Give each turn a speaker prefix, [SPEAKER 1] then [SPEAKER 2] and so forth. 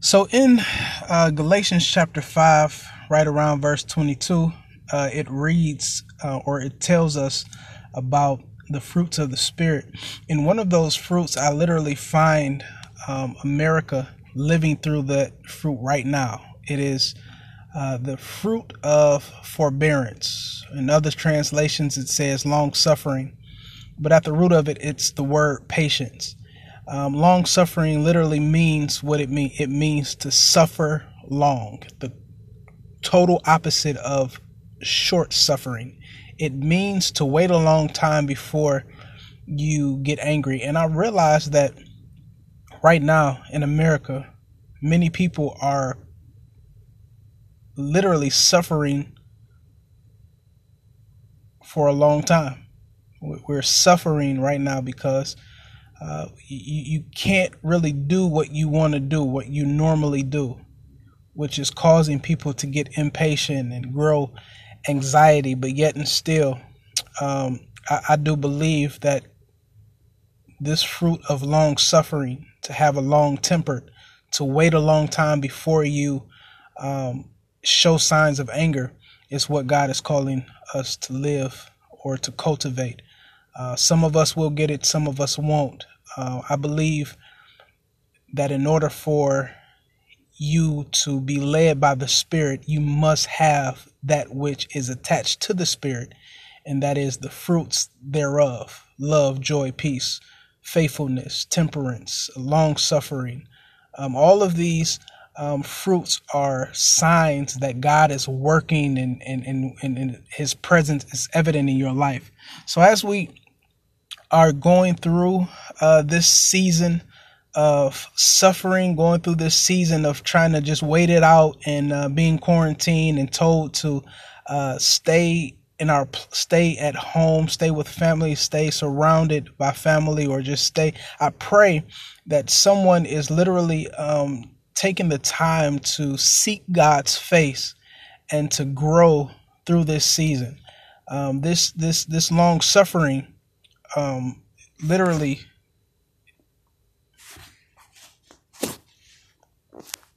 [SPEAKER 1] So in uh, Galatians chapter 5, right around verse 22, uh, it reads uh, or it tells us about the fruits of the Spirit. In one of those fruits, I literally find um, America living through that fruit right now. It is uh, the fruit of forbearance. In other translations, it says long suffering, but at the root of it, it's the word patience. Um, long suffering literally means what it means. It means to suffer long. The total opposite of short suffering. It means to wait a long time before you get angry. And I realize that right now in America, many people are literally suffering for a long time. We're suffering right now because uh, you, you can't really do what you want to do, what you normally do, which is causing people to get impatient and grow anxiety. But yet and still, um, I, I do believe that this fruit of long suffering, to have a long temper, to wait a long time before you um, show signs of anger, is what God is calling us to live or to cultivate. Uh, some of us will get it, some of us won't. Uh, I believe that in order for you to be led by the Spirit, you must have that which is attached to the Spirit, and that is the fruits thereof love, joy, peace, faithfulness, temperance, long suffering. Um, all of these um, fruits are signs that God is working and, and, and, and His presence is evident in your life. So, as we are going through uh, this season of suffering, going through this season of trying to just wait it out and uh, being quarantined and told to uh, stay in our stay at home, stay with family, stay surrounded by family, or just stay. I pray that someone is literally um, taking the time to seek God's face and to grow through this season. Um, this this this long suffering um, literally